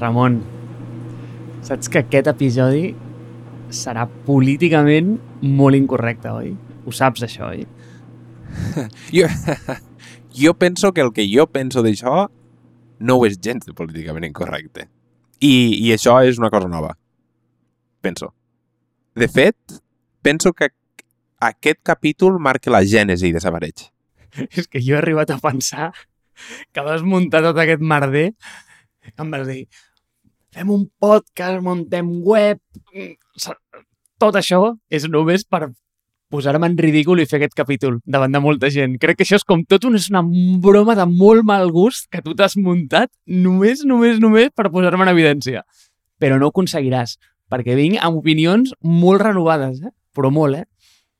Ramon, saps que aquest episodi serà políticament molt incorrecte, oi? Ho saps, això, oi? Jo, jo penso que el que jo penso d'això no ho és gens de políticament incorrecte. I, I això és una cosa nova. Penso. De fet, penso que aquest capítol marca la gènesi de Sabareig. És que jo he arribat a pensar que vas muntar tot aquest merder em vas dir fem un podcast, montem web tot això és només per posar-me en ridícul i fer aquest capítol davant de molta gent. Crec que això és com tot una, una broma de molt mal gust que tu t'has muntat només, només, només per posar-me en evidència. Però no ho aconseguiràs, perquè vinc amb opinions molt renovades, eh? però molt, eh?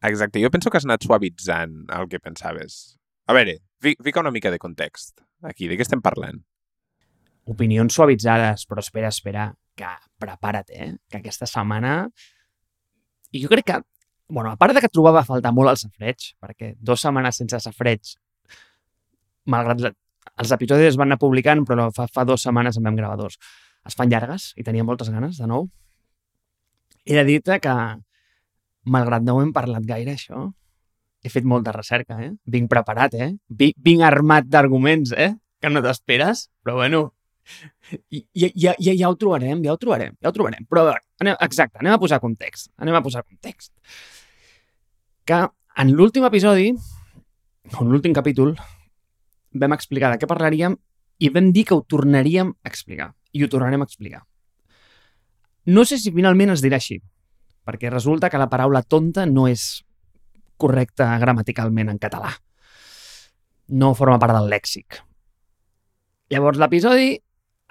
Exacte, jo penso que has anat suavitzant el que pensaves. A veure, fica una mica de context aquí, de què estem parlant? Opinions suavitzades, però espera, espera, que prepara't, eh? Que aquesta setmana... I jo crec que bueno, a part de que trobava a faltar molt el safreig, perquè dues setmanes sense safreig, malgrat la, els episodis es van anar publicant, però fa, fa dues setmanes en vam gravar dos. Es fan llargues i tenia moltes ganes, de nou. He de dir que, malgrat no ho hem parlat gaire, això, he fet molta recerca, eh? Vinc preparat, eh? Vinc, vinc armat d'arguments, eh? Que no t'esperes, però bueno, i, ja, ja, ja, ja ho trobarem, ja ho trobarem, ja ho trobarem. Però anem, exacte, anem a posar context. Anem a posar context que en l'últim episodi, o en l'últim capítol, vam explicar de què parlaríem i vam dir que ho tornaríem a explicar. I ho tornarem a explicar. No sé si finalment es dirà així, perquè resulta que la paraula tonta no és correcta gramaticalment en català. No forma part del lèxic. Llavors, l'episodi,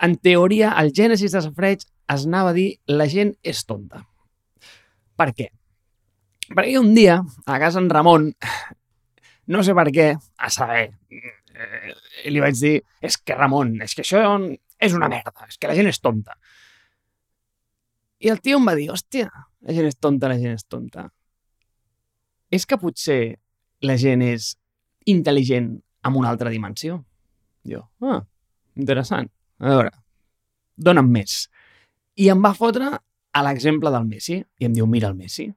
en teoria, el Gènesis de Safreig es anava a dir la gent és tonta. Per què? Perquè un dia, a casa en Ramon, no sé per què, a saber, eh, li vaig dir, és que Ramon, és que això és una merda, és que la gent és tonta. I el tio em va dir, hòstia, la gent és tonta, la gent és tonta. És que potser la gent és intel·ligent en una altra dimensió? Jo, ah, interessant. A veure, dona'm més. I em va fotre a l'exemple del Messi. I em diu, mira el Messi.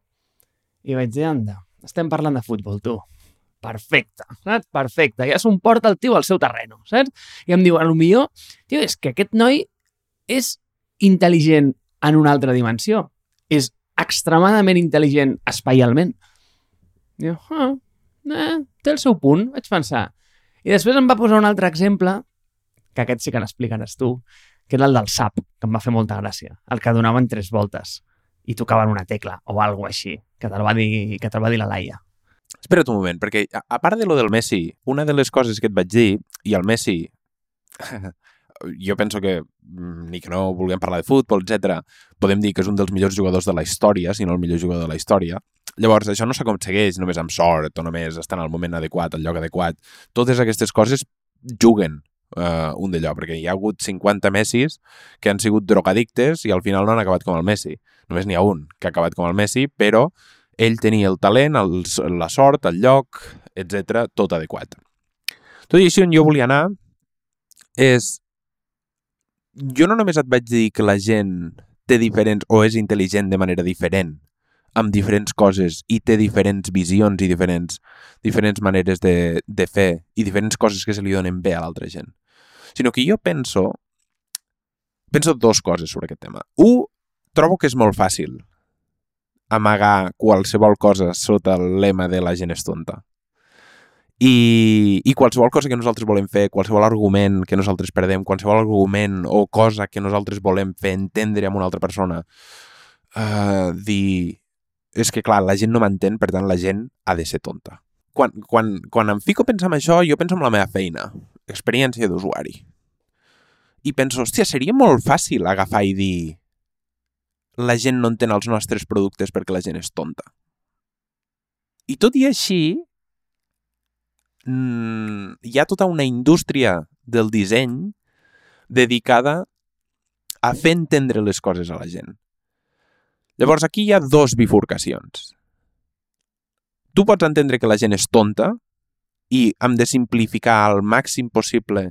I vaig dir, anda, estem parlant de futbol, tu. Perfecte, saps? Perfecte. Ja s'ho porta el tio al seu terreno, saps? I em diu, a lo millor, tio, és que aquest noi és intel·ligent en una altra dimensió. És extremadament intel·ligent espaialment. Jo, ah, eh, té el seu punt, vaig pensar. I després em va posar un altre exemple, que aquest sí que l'explicaràs tu, que era el del sap, que em va fer molta gràcia. El que donaven tres voltes i tocaven una tecla o alguna així, que te'l va, dir, que te va dir la Laia. Espera't un moment, perquè a, a part de lo del Messi, una de les coses que et vaig dir, i el Messi, jo penso que mm, ni que no vulguem parlar de futbol, etc, podem dir que és un dels millors jugadors de la història, si no el millor jugador de la història. Llavors, això no s'aconsegueix només amb sort o només estar en el moment adequat, al lloc adequat. Totes aquestes coses juguen uh, un d'allò, perquè hi ha hagut 50 Messis que han sigut drogadictes i al final no han acabat com el Messi. Només n'hi ha un que ha acabat com el Messi, però ell tenia el talent, el, la sort, el lloc, etc tot adequat. Tot i així, on jo volia anar és... Jo no només et vaig dir que la gent té diferents o és intel·ligent de manera diferent amb diferents coses i té diferents visions i diferents, diferents maneres de, de fer i diferents coses que se li donen bé a l'altra gent. Sinó que jo penso penso dos coses sobre aquest tema. Un, trobo que és molt fàcil amagar qualsevol cosa sota el lema de la gent és tonta. I, I qualsevol cosa que nosaltres volem fer, qualsevol argument que nosaltres perdem, qualsevol argument o cosa que nosaltres volem fer entendre amb una altra persona, uh, dir... És que, clar, la gent no m'entén, per tant, la gent ha de ser tonta. Quan, quan, quan em fico a pensar en això, jo penso en la meva feina, experiència d'usuari. I penso, hòstia, seria molt fàcil agafar i dir la gent no entén els nostres productes perquè la gent és tonta. I tot i així, mmm, hi ha tota una indústria del disseny dedicada a fer entendre les coses a la gent. Llavors, aquí hi ha dos bifurcacions. Tu pots entendre que la gent és tonta i hem de simplificar al màxim possible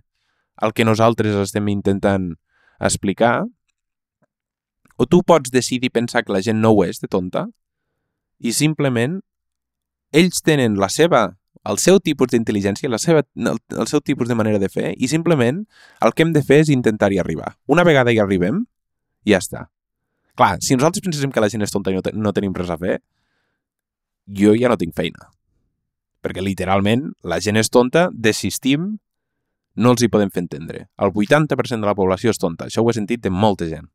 el que nosaltres estem intentant explicar, o tu pots decidir pensar que la gent no ho és de tonta i simplement ells tenen la seva el seu tipus d'intel·ligència, la seva, el, el seu tipus de manera de fer i simplement el que hem de fer és intentar-hi arribar. Una vegada hi arribem, ja està. Clar, si nosaltres penséssim que la gent és tonta i no, te, no tenim res a fer, jo ja no tinc feina. Perquè literalment la gent és tonta, desistim, no els hi podem fer entendre. El 80% de la població és tonta. Això ho he sentit de molta gent.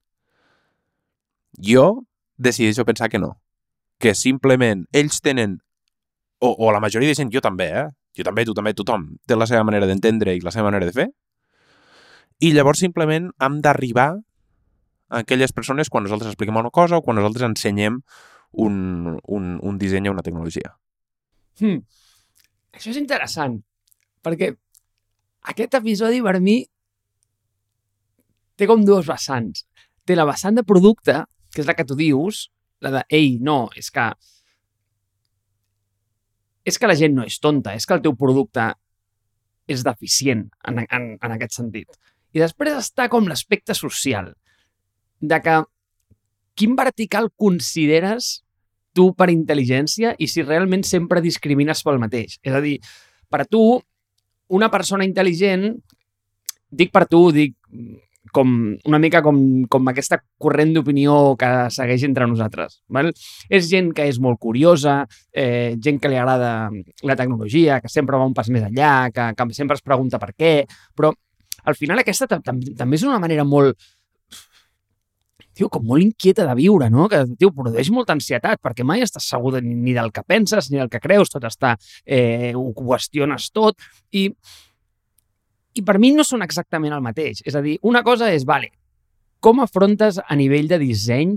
Jo decideixo pensar que no. Que simplement ells tenen o, o la majoria de gent, jo també, eh? Jo també, tu també, tothom té la seva manera d'entendre i la seva manera de fer. I llavors simplement hem d'arribar a aquelles persones quan nosaltres expliquem una cosa o quan nosaltres ensenyem un, un, un disseny o una tecnologia. Hmm. Això és interessant, perquè aquest episodi per mi té com dues vessants. Té la vessant de producte, que és la que tu dius, la de, ei, no, és que és que la gent no és tonta, és que el teu producte és deficient en, en, en aquest sentit. I després està com l'aspecte social, de que quin vertical consideres tu per intel·ligència i si realment sempre discrimines pel mateix. És a dir, per tu, una persona intel·ligent, dic per tu, dic com una mica com, com aquesta corrent d'opinió que segueix entre nosaltres. Val? És gent que és molt curiosa, eh, gent que li agrada la tecnologia, que sempre va un pas més enllà, que, que sempre es pregunta per què, però al final aquesta també és una manera molt tio, com molt inquieta de viure, no? Que, tio, produeix molta ansietat, perquè mai estàs segur de, ni del que penses, ni del que creus, tot està... Eh, ho qüestiones tot, i i per mi no són exactament el mateix. És a dir, una cosa és, vale, com afrontes a nivell de disseny,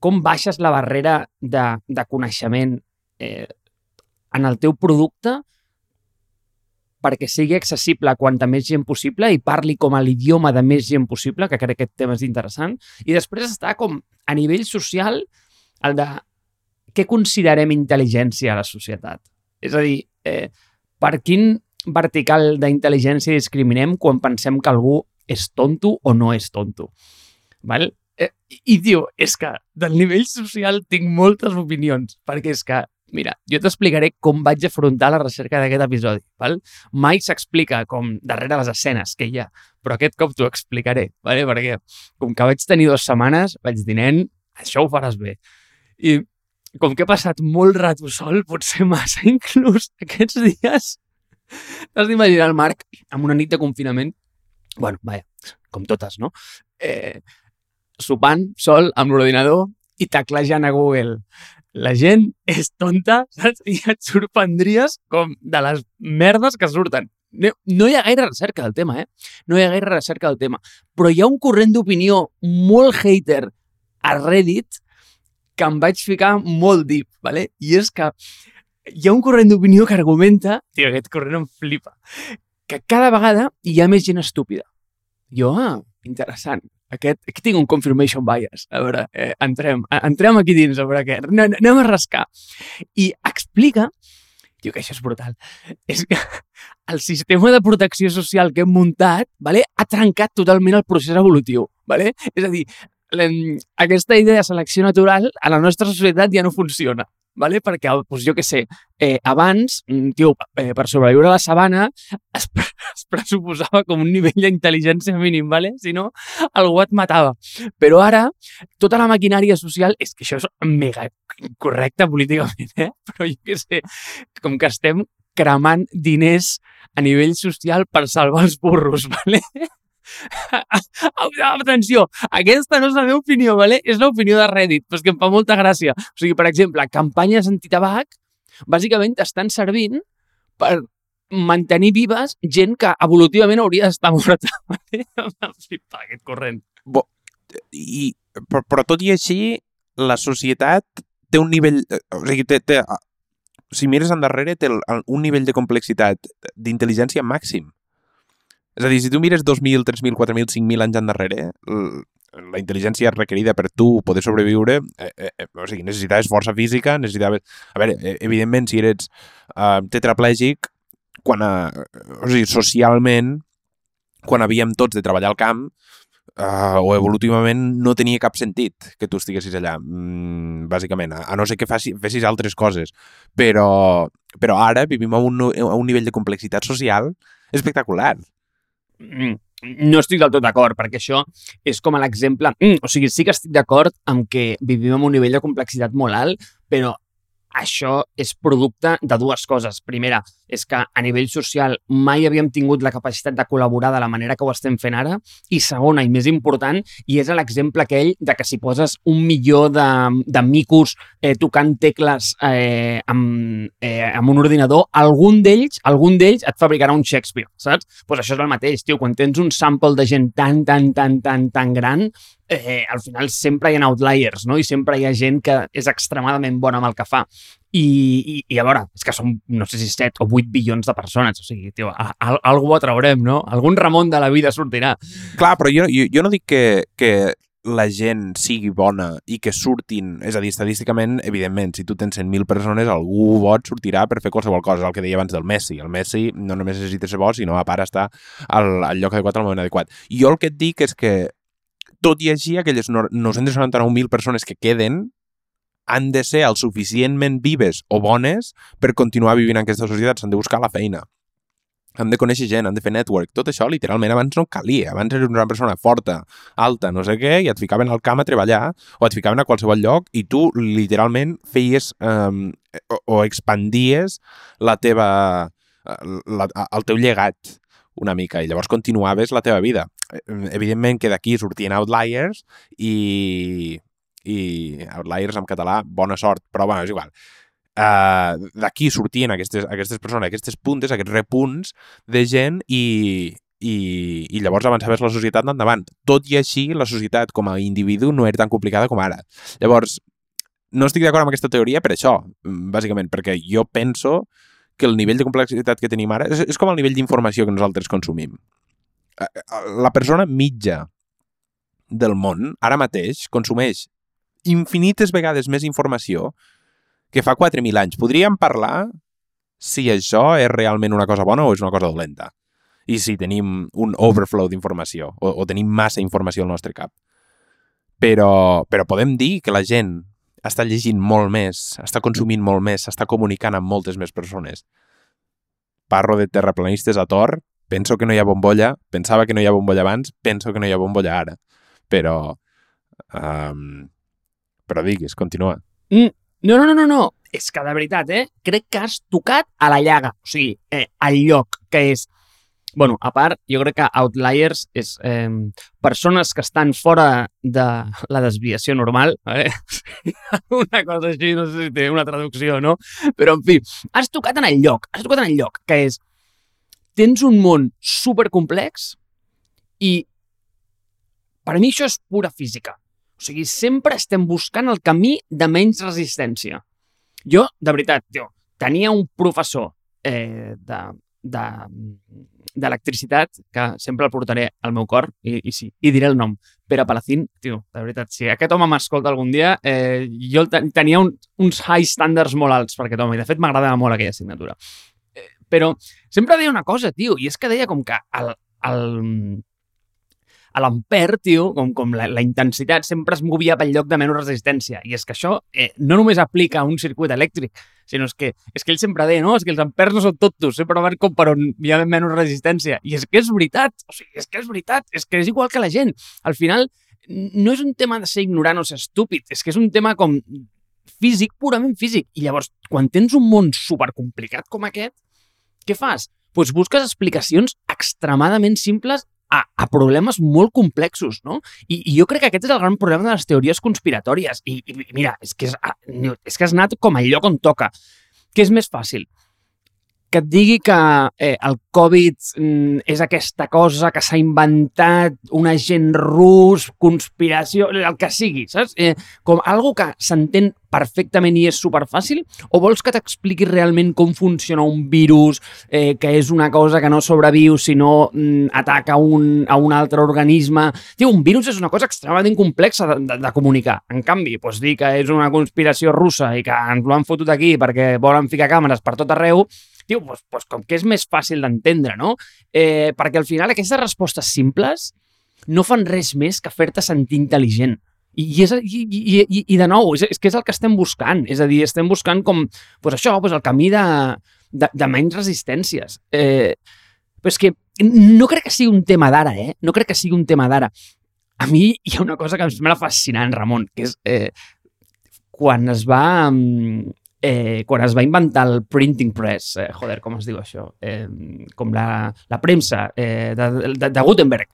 com baixes la barrera de, de coneixement eh, en el teu producte perquè sigui accessible a quanta més gent possible i parli com a l'idioma de més gent possible, que crec que aquest tema és interessant. I després està com a nivell social el de què considerem intel·ligència a la societat. És a dir, eh, per quin vertical d'intel·ligència discriminem quan pensem que algú és tonto o no és tonto. Val? Eh, I, tio, és que del nivell social tinc moltes opinions, perquè és que, mira, jo t'explicaré com vaig afrontar la recerca d'aquest episodi. Val? Mai s'explica com darrere les escenes que hi ha, però aquest cop t'ho explicaré, vale? perquè com que vaig tenir dues setmanes, vaig dir, nen, això ho faràs bé. I com que he passat molt rato sol, potser massa inclús aquests dies, T'has d'imaginar el Marc amb una nit de confinament, bueno, vaja, com totes, no? Eh, sopant sol amb l'ordinador i teclejant a Google. La gent és tonta, saps? I et sorprendries com de les merdes que surten. No, no hi ha gaire recerca del tema, eh? No hi ha gaire recerca del tema. Però hi ha un corrent d'opinió molt hater a Reddit que em vaig ficar molt deep, ¿vale? I és que hi ha un corrent d'opinió que argumenta, tio, aquest corrent em flipa, que cada vegada hi ha més gent estúpida. Jo, ah, interessant. Aquest, aquí tinc un confirmation bias. A veure, eh, entrem, entrem aquí dins, a veure què. Anem a rascar. I explica, tio, que això és brutal, és que el sistema de protecció social que hem muntat vale, ha trencat totalment el procés evolutiu. Vale? És a dir, aquesta idea de selecció natural a la nostra societat ja no funciona vale? perquè, doncs, jo què sé, eh, abans, mm, tio, eh, per sobreviure a la sabana es, es pressuposava com un nivell d'intel·ligència mínim, vale? si no, algú et matava. Però ara, tota la maquinària social, és que això és mega incorrecte políticament, eh? però jo què sé, com que estem cremant diners a nivell social per salvar els burros, vale? Atenció, aquesta no és la meva opinió, ¿vale? és l'opinió de Reddit, però és que em fa molta gràcia. O sigui, per exemple, campanyes antitabac bàsicament estan servint per mantenir vives gent que evolutivament hauria d'estar morta. Flipa, aquest corrent. Bo, i, però, però tot i així, la societat té un nivell... Eh, o sigui, té, té, si mires endarrere, té un nivell de complexitat d'intel·ligència màxim. És a dir, si tu mires 2.000, 3.000, 4.000, 5.000 anys endarrere, la intel·ligència requerida per tu poder sobreviure, eh, eh, eh, o sigui, necessitaves força física, necessitaves... A veure, eh, evidentment, si eres uh, tetraplègic, quan, uh, o sigui, socialment, quan havíem tots de treballar al camp, uh, o evolutivament no tenia cap sentit que tu estiguessis allà, mm, bàsicament, a, a no ser que faci, fessis altres coses. Però, però ara vivim a un, a un nivell de complexitat social espectacular. Mm, no estic del tot d'acord, perquè això és com l'exemple... Mm, o sigui, sí que estic d'acord amb que vivim en un nivell de complexitat molt alt, però això és producte de dues coses. Primera, és que a nivell social mai havíem tingut la capacitat de col·laborar de la manera que ho estem fent ara. I segona, i més important, i és l'exemple aquell de que si poses un milió de, de micos eh, tocant tecles eh, amb, eh, amb un ordinador, algun d'ells algun d'ells et fabricarà un Shakespeare, saps? Doncs pues això és el mateix, tio. Quan tens un sample de gent tan, tan, tan, tan, tan gran, eh, al final sempre hi ha outliers, no? I sempre hi ha gent que és extremadament bona amb el que fa. I, i, i a veure, és que som, no sé si 7 o 8 bilions de persones, o sigui, tio, algú ho traurem, no? Algun Ramon de la vida sortirà. Clar, però jo, jo, jo no dic que, que la gent sigui bona i que surtin, és a dir, estadísticament, evidentment, si tu tens 100.000 persones, algú bo et sortirà per fer qualsevol cosa, el que deia abans del Messi. El Messi no només necessita ser bo, sinó a part estar al, al lloc adequat al moment adequat. Jo el que et dic és que tot i així, aquelles 999.000 persones que queden han de ser el suficientment vives o bones per continuar vivint en aquesta societat. S'han de buscar la feina. Han de conèixer gent, han de fer network. Tot això, literalment, abans no calia. Abans eres una persona forta, alta, no sé què, i et ficaven al camp a treballar o et ficaven a qualsevol lloc i tu, literalment, feies um, o, o expandies la teva, la, el teu llegat una mica i llavors continuaves la teva vida. Evidentment que d'aquí sortien outliers i, i outliers en català, bona sort, però bueno, és igual. Uh, d'aquí sortien aquestes, aquestes persones, aquestes puntes, aquests repunts de gent i, i, i llavors avançaves la societat endavant. Tot i així, la societat com a individu no era tan complicada com ara. Llavors, no estic d'acord amb aquesta teoria per això, bàsicament, perquè jo penso que el nivell de complexitat que tenim ara és, és com el nivell d'informació que nosaltres consumim. La persona mitja del món ara mateix consumeix infinites vegades més informació que fa 4.000 anys. Podríem parlar si això és realment una cosa bona o és una cosa dolenta. I si tenim un overflow d'informació o, o tenim massa informació al nostre cap. Però, però podem dir que la gent està llegint molt més, està consumint molt més, s'està comunicant amb moltes més persones. Parro de terraplanistes a Tor, penso que no hi ha bombolla, pensava que no hi ha bombolla abans, penso que no hi ha bombolla ara. Però... Um, però diguis, continua. Mm, no, no, no, no, no. És que de veritat, eh? Crec que has tocat a la llaga. O sigui, eh, al lloc que és bueno, a part, jo crec que outliers és eh, persones que estan fora de la desviació normal. Eh? una cosa així, no sé si té una traducció no, però en fi, has tocat en el lloc, has tocat en el lloc, que és tens un món supercomplex i per mi això és pura física. O sigui, sempre estem buscant el camí de menys resistència. Jo, de veritat, tio, tenia un professor eh, de, de d'electricitat, que sempre el portaré al meu cor, i, i sí, i diré el nom, Pere Palacín, tio, de veritat, si aquest home m'escolta algun dia, eh, jo tenia un, uns high standards molt alts per aquest home, i de fet m'agradava molt aquella assignatura. Eh, però sempre deia una cosa, tio, i és que deia com que el, el, a l'ampere, tio, com, com la, la intensitat sempre es movia pel lloc de menys resistència. I és que això eh, no només aplica a un circuit elèctric, sinó és que, és que ell sempre deia, no? És que els ampers no són tontos, sempre van com per on hi ha menys resistència. I és que és veritat, o sigui, és que és veritat, és que és igual que la gent. Al final, no és un tema de ser ignorant o ser estúpid, és que és un tema com físic, purament físic. I llavors, quan tens un món supercomplicat com aquest, què fas? Doncs pues busques explicacions extremadament simples a, a problemes molt complexos, no? I, I jo crec que aquest és el gran problema de les teories conspiratòries. I, i mira, és que, és, és que has anat com al lloc on toca. Què és més fàcil? Que et digui que eh, el Covid mm, és aquesta cosa que s'ha inventat un agent rus, conspiració, el que sigui, saps? Eh, com algo que s'entén perfectament i és superfàcil? O vols que t'expliqui realment com funciona un virus, eh, que és una cosa que no sobreviu si no mm, ataca un, a un altre organisme? Tio, un virus és una cosa extremadament complexa de, de, de comunicar. En canvi, doncs dir que és una conspiració russa i que ens l'han fotut aquí perquè volen ficar càmeres per tot arreu, tio, doncs, doncs com que és més fàcil d'entendre, no? Eh, perquè al final aquestes respostes simples no fan res més que fer-te sentir intel·ligent. I, és, i, i, i, i de nou, és, és que és el que estem buscant. És a dir, estem buscant com, pues això, pues el camí de, de, de menys resistències. Eh, però és que no crec que sigui un tema d'ara, eh? No crec que sigui un tema d'ara. A mi hi ha una cosa que em sembla fascinant, Ramon, que és eh, quan es va... Eh, quan es va inventar el printing press, eh, joder, com es diu això? Eh, com la, la premsa eh, de, de, de Gutenberg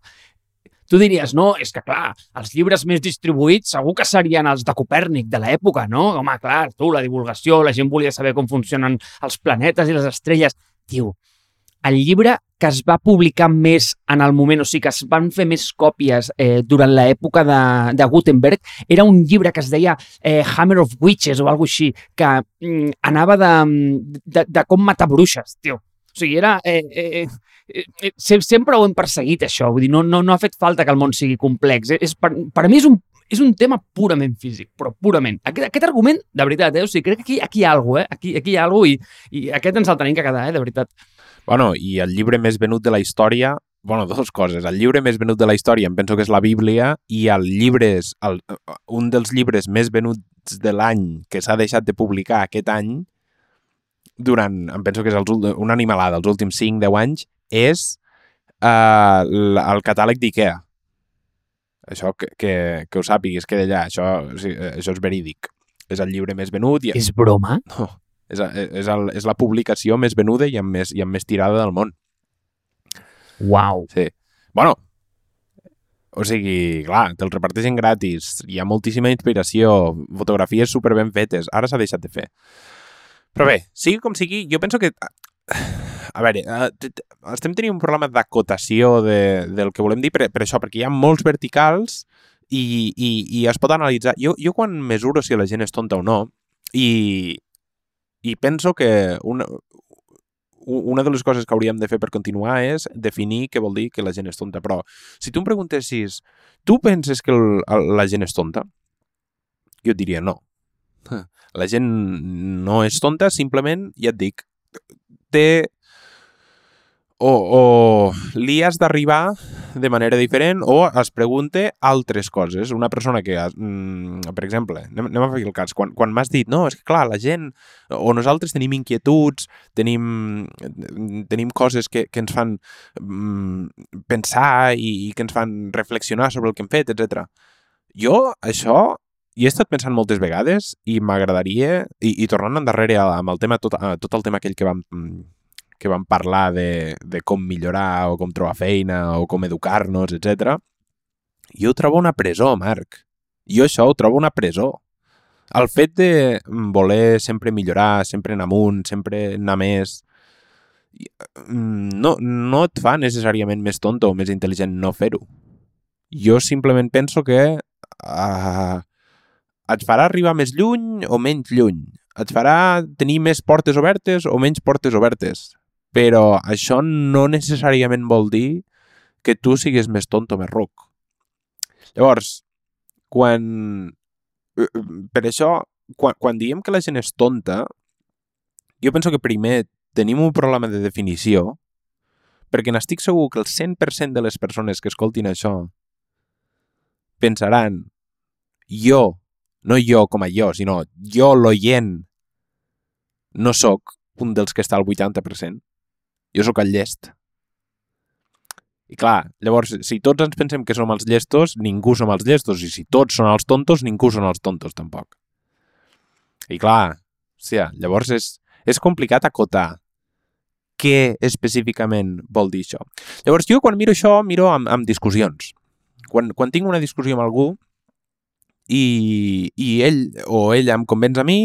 tu diries, no, és que clar, els llibres més distribuïts segur que serien els de Copèrnic de l'època, no? Home, clar, tu, la divulgació, la gent volia saber com funcionen els planetes i les estrelles. Tio, el llibre que es va publicar més en el moment, o sigui, que es van fer més còpies eh, durant l'època de, de Gutenberg, era un llibre que es deia eh, Hammer of Witches o alguna així, que mm, anava de, de, de com matar bruixes, tio. O sigui, era... Eh, eh, eh, eh sempre ho hem perseguit, això. Vull dir, no, no, no ha fet falta que el món sigui complex. És, per, per mi és un, és un tema purament físic, però purament. Aquest, aquest argument, de veritat, eh? o sigui, crec que aquí, aquí hi ha alguna cosa, eh? Aquí, aquí hi ha alguna cosa i, i aquest ens el tenim que quedar, eh? de veritat. Bueno, i el llibre més venut de la història, bueno, dues coses. El llibre més venut de la història em penso que és la Bíblia i el llibre és el, un dels llibres més venuts de l'any que s'ha deixat de publicar aquest any durant, em penso que és els, una animalada, els últims 5-10 anys, és uh, el catàleg d'IKEA. Això que, que, que ho sàpiguis, que d'allà, això, això és verídic. És el llibre més venut. I... És broma? No, és, és, el, és la publicació més venuda i amb més, i amb més tirada del món. Wow. Sí. Bueno, o sigui, clar, te'l reparteixen gratis, hi ha moltíssima inspiració, fotografies super ben fetes, ara s'ha deixat de fer. Però bé, sigui com sigui, jo penso que... A veure, eh, estem tenint un problema d'acotació de, del que volem dir per, per això, perquè hi ha molts verticals i, i, i es pot analitzar. Jo, jo quan mesuro si la gent és tonta o no, i, i penso que una, una de les coses que hauríem de fer per continuar és definir què vol dir que la gent és tonta. Però si tu em preguntessis, tu penses que el, la gent és tonta? Jo et diria no. La gent no és tonta, simplement, ja et dic, té o, o li has d'arribar de manera diferent o es pregunte altres coses. Una persona que, mm, per exemple, anem, a fer el cas, quan, quan m'has dit, no, és que clar, la gent, o nosaltres tenim inquietuds, tenim, tenim coses que, que ens fan mm, pensar i, i que ens fan reflexionar sobre el que hem fet, etc. Jo, això, hi he estat pensant moltes vegades i m'agradaria, i, i tornant endarrere amb el tema, tot, tot el tema aquell que vam, que vam parlar de, de com millorar o com trobar feina o com educar-nos, etc. jo ho trobo una presó, Marc. Jo això ho trobo una presó. El fet de voler sempre millorar, sempre anar amunt, sempre anar més, no, no et fa necessàriament més tonto o més intel·ligent no fer-ho. Jo simplement penso que uh, et farà arribar més lluny o menys lluny. Et farà tenir més portes obertes o menys portes obertes. Però això no necessàriament vol dir que tu siguis més tonto o més ruc. Llavors, quan... Eh, per això, quan, quan diem que la gent és tonta, jo penso que primer tenim un problema de definició, perquè n'estic segur que el 100% de les persones que escoltin això pensaran jo no jo com a jo, sinó jo, l'oient, no sóc un dels que està al 80%. Jo sóc el llest. I clar, llavors, si tots ens pensem que som els llestos, ningú som els llestos. I si tots són els tontos, ningú són els tontos, tampoc. I clar, hòstia, llavors és, és complicat acotar què específicament vol dir això. Llavors, jo quan miro això, miro amb, amb discussions. Quan, quan tinc una discussió amb algú, i, i ell o ella em convenç a mi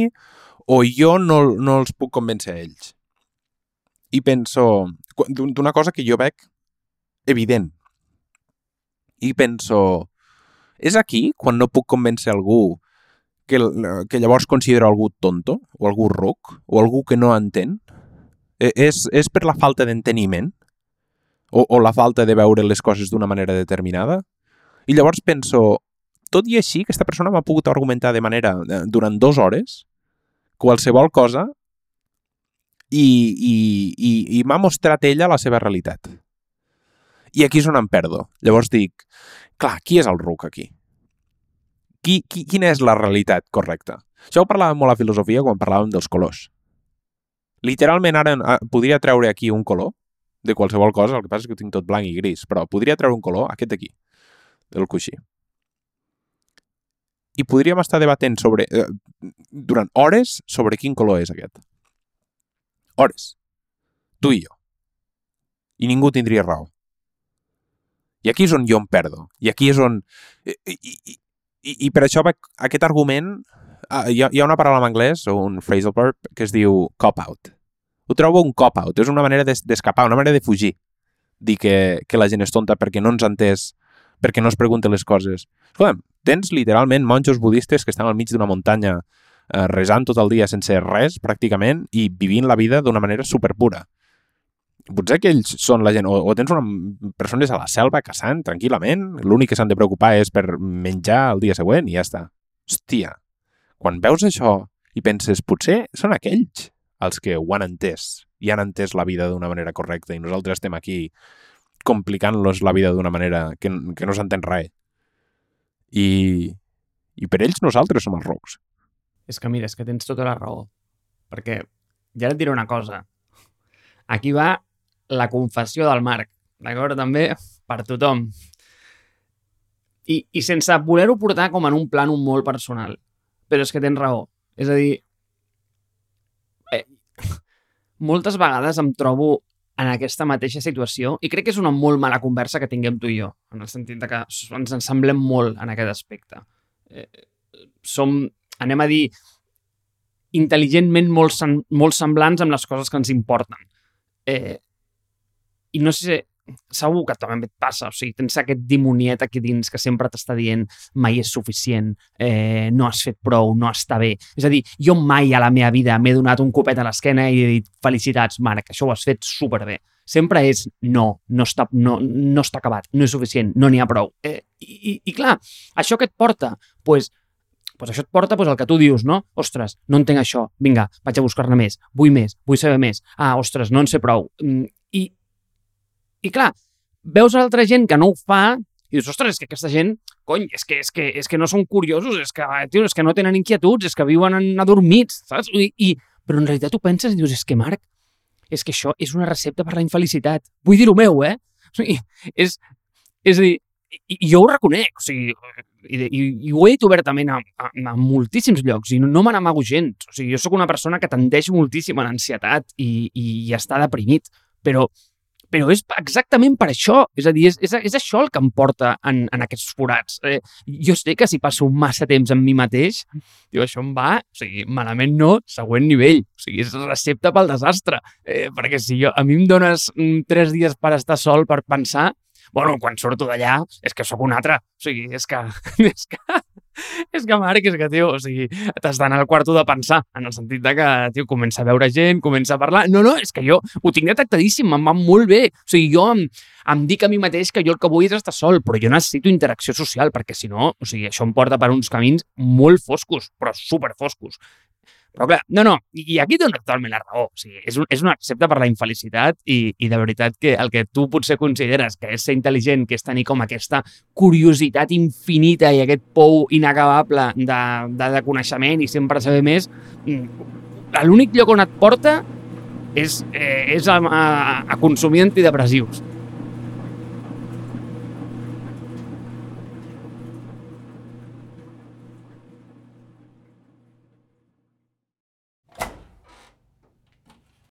o jo no, no els puc convèncer a ells. I penso d'una cosa que jo veig evident. I penso, és aquí quan no puc convèncer algú que, que llavors considero algú tonto o algú ruc o algú que no entén? E, és, és per la falta d'enteniment? O, o la falta de veure les coses d'una manera determinada? I llavors penso, tot i així, aquesta persona m'ha pogut argumentar de manera, eh, durant dues hores, qualsevol cosa i, i, i, i m'ha mostrat ella la seva realitat. I aquí és on em perdo. Llavors dic, clar, qui és el ruc aquí? Qui, qui, quina és la realitat correcta? Això ho parlàvem molt a filosofia quan parlàvem dels colors. Literalment ara eh, podria treure aquí un color de qualsevol cosa, el que passa és que ho tinc tot blanc i gris, però podria treure un color, aquest d'aquí, del coixí. I podríem estar debatent sobre, eh, durant hores sobre quin color és aquest. Hores. Tu i jo. I ningú tindria raó. I aquí és on jo em perdo. I aquí és on... I, i, i, i per això aquest argument... Ah, hi, ha, hi ha una paraula en anglès, o un phrasal verb, que es diu cop-out ho trobo un cop-out, és una manera d'escapar, una manera de fugir. Dir que, que la gent és tonta perquè no ens ha entès, perquè no es pregunta les coses. Escolta, tens literalment monjos budistes que estan al mig d'una muntanya eh, resant tot el dia sense res, pràcticament, i vivint la vida d'una manera superpura. Potser que ells són la gent, o, o tens una, persones a la selva caçant tranquil·lament, l'únic que s'han de preocupar és per menjar el dia següent i ja està. Hòstia, quan veus això i penses, potser són aquells els que ho han entès i han entès la vida d'una manera correcta i nosaltres estem aquí complicant-los la vida d'una manera que, que no s'entén res. I, I per ells nosaltres som els rocs. És que mira, és que tens tota la raó. Perquè ja et diré una cosa. Aquí va la confessió del Marc, d'acord? També per tothom. I, i sense voler-ho portar com en un plan molt personal. Però és que tens raó. És a dir, moltes vegades em trobo en aquesta mateixa situació i crec que és una molt mala conversa que tinguem tu i jo, en el sentit de que ens ensemblem molt en aquest aspecte. Eh, som, anem a dir, intel·ligentment molt, molt semblants amb les coses que ens importen. Eh, I no sé segur que també et passa, o sigui, tens aquest dimoniet aquí dins que sempre t'està dient mai és suficient, eh, no has fet prou, no està bé. És a dir, jo mai a la meva vida m'he donat un copet a l'esquena i he dit felicitats, Marc, això ho has fet superbé. Sempre és no, no està, no, no està acabat, no és suficient, no n'hi ha prou. Eh, i, i, clar, això que et porta? Pues, pues això et porta pues, el que tu dius, no? Ostres, no entenc això, vinga, vaig a buscar-ne més, vull més, vull saber més. Ah, ostres, no en sé prou. Mm, I, i clar, veus altra gent que no ho fa i dius, ostres, és que aquesta gent, cony, és que, és que, és que no són curiosos, és que, tio, és que no tenen inquietuds, és que viuen en adormits, saps? I, i, però en realitat tu penses i dius, és que, Marc, és que això és una recepta per la infelicitat. Vull dir-ho meu, eh? O sigui, és, és a dir, jo ho reconec, o sigui, i, i, i ho he dit obertament a, a, a moltíssims llocs i no, no me n'amago gens. O sigui, jo sóc una persona que tendeix moltíssim a l'ansietat i, i, i està deprimit, però però és exactament per això. És a dir, és, és, és això el que em porta en, en aquests forats. Eh, jo sé que si passo massa temps amb mi mateix, diu, això em va, o sigui, malament no, següent nivell. O sigui, és recepta pel desastre. Eh, perquè si jo, a mi em dones mm, tres dies per estar sol, per pensar, bueno, quan surto d'allà és que sóc un altre. O sigui, és que, és que és que, Marc, és que, tio, o sigui, t'has d'anar al quarto de pensar, en el sentit de que, tio, comença a veure gent, comença a parlar... No, no, és que jo ho tinc detectadíssim, em va molt bé. O sigui, jo em, em dic a mi mateix que jo el que vull és estar sol, però jo necessito interacció social, perquè si no, o sigui, això em porta per uns camins molt foscos, però super foscos. Però clar, no, no, i aquí tens totalment la raó. O sigui, és, un, és una recepta per la infelicitat i, i de veritat que el que tu potser consideres que és ser intel·ligent, que és tenir com aquesta curiositat infinita i aquest pou inacabable de, de, de coneixement i sempre saber més, mm, l'únic lloc on et porta és, eh, és a, a, a consumir antidepressius.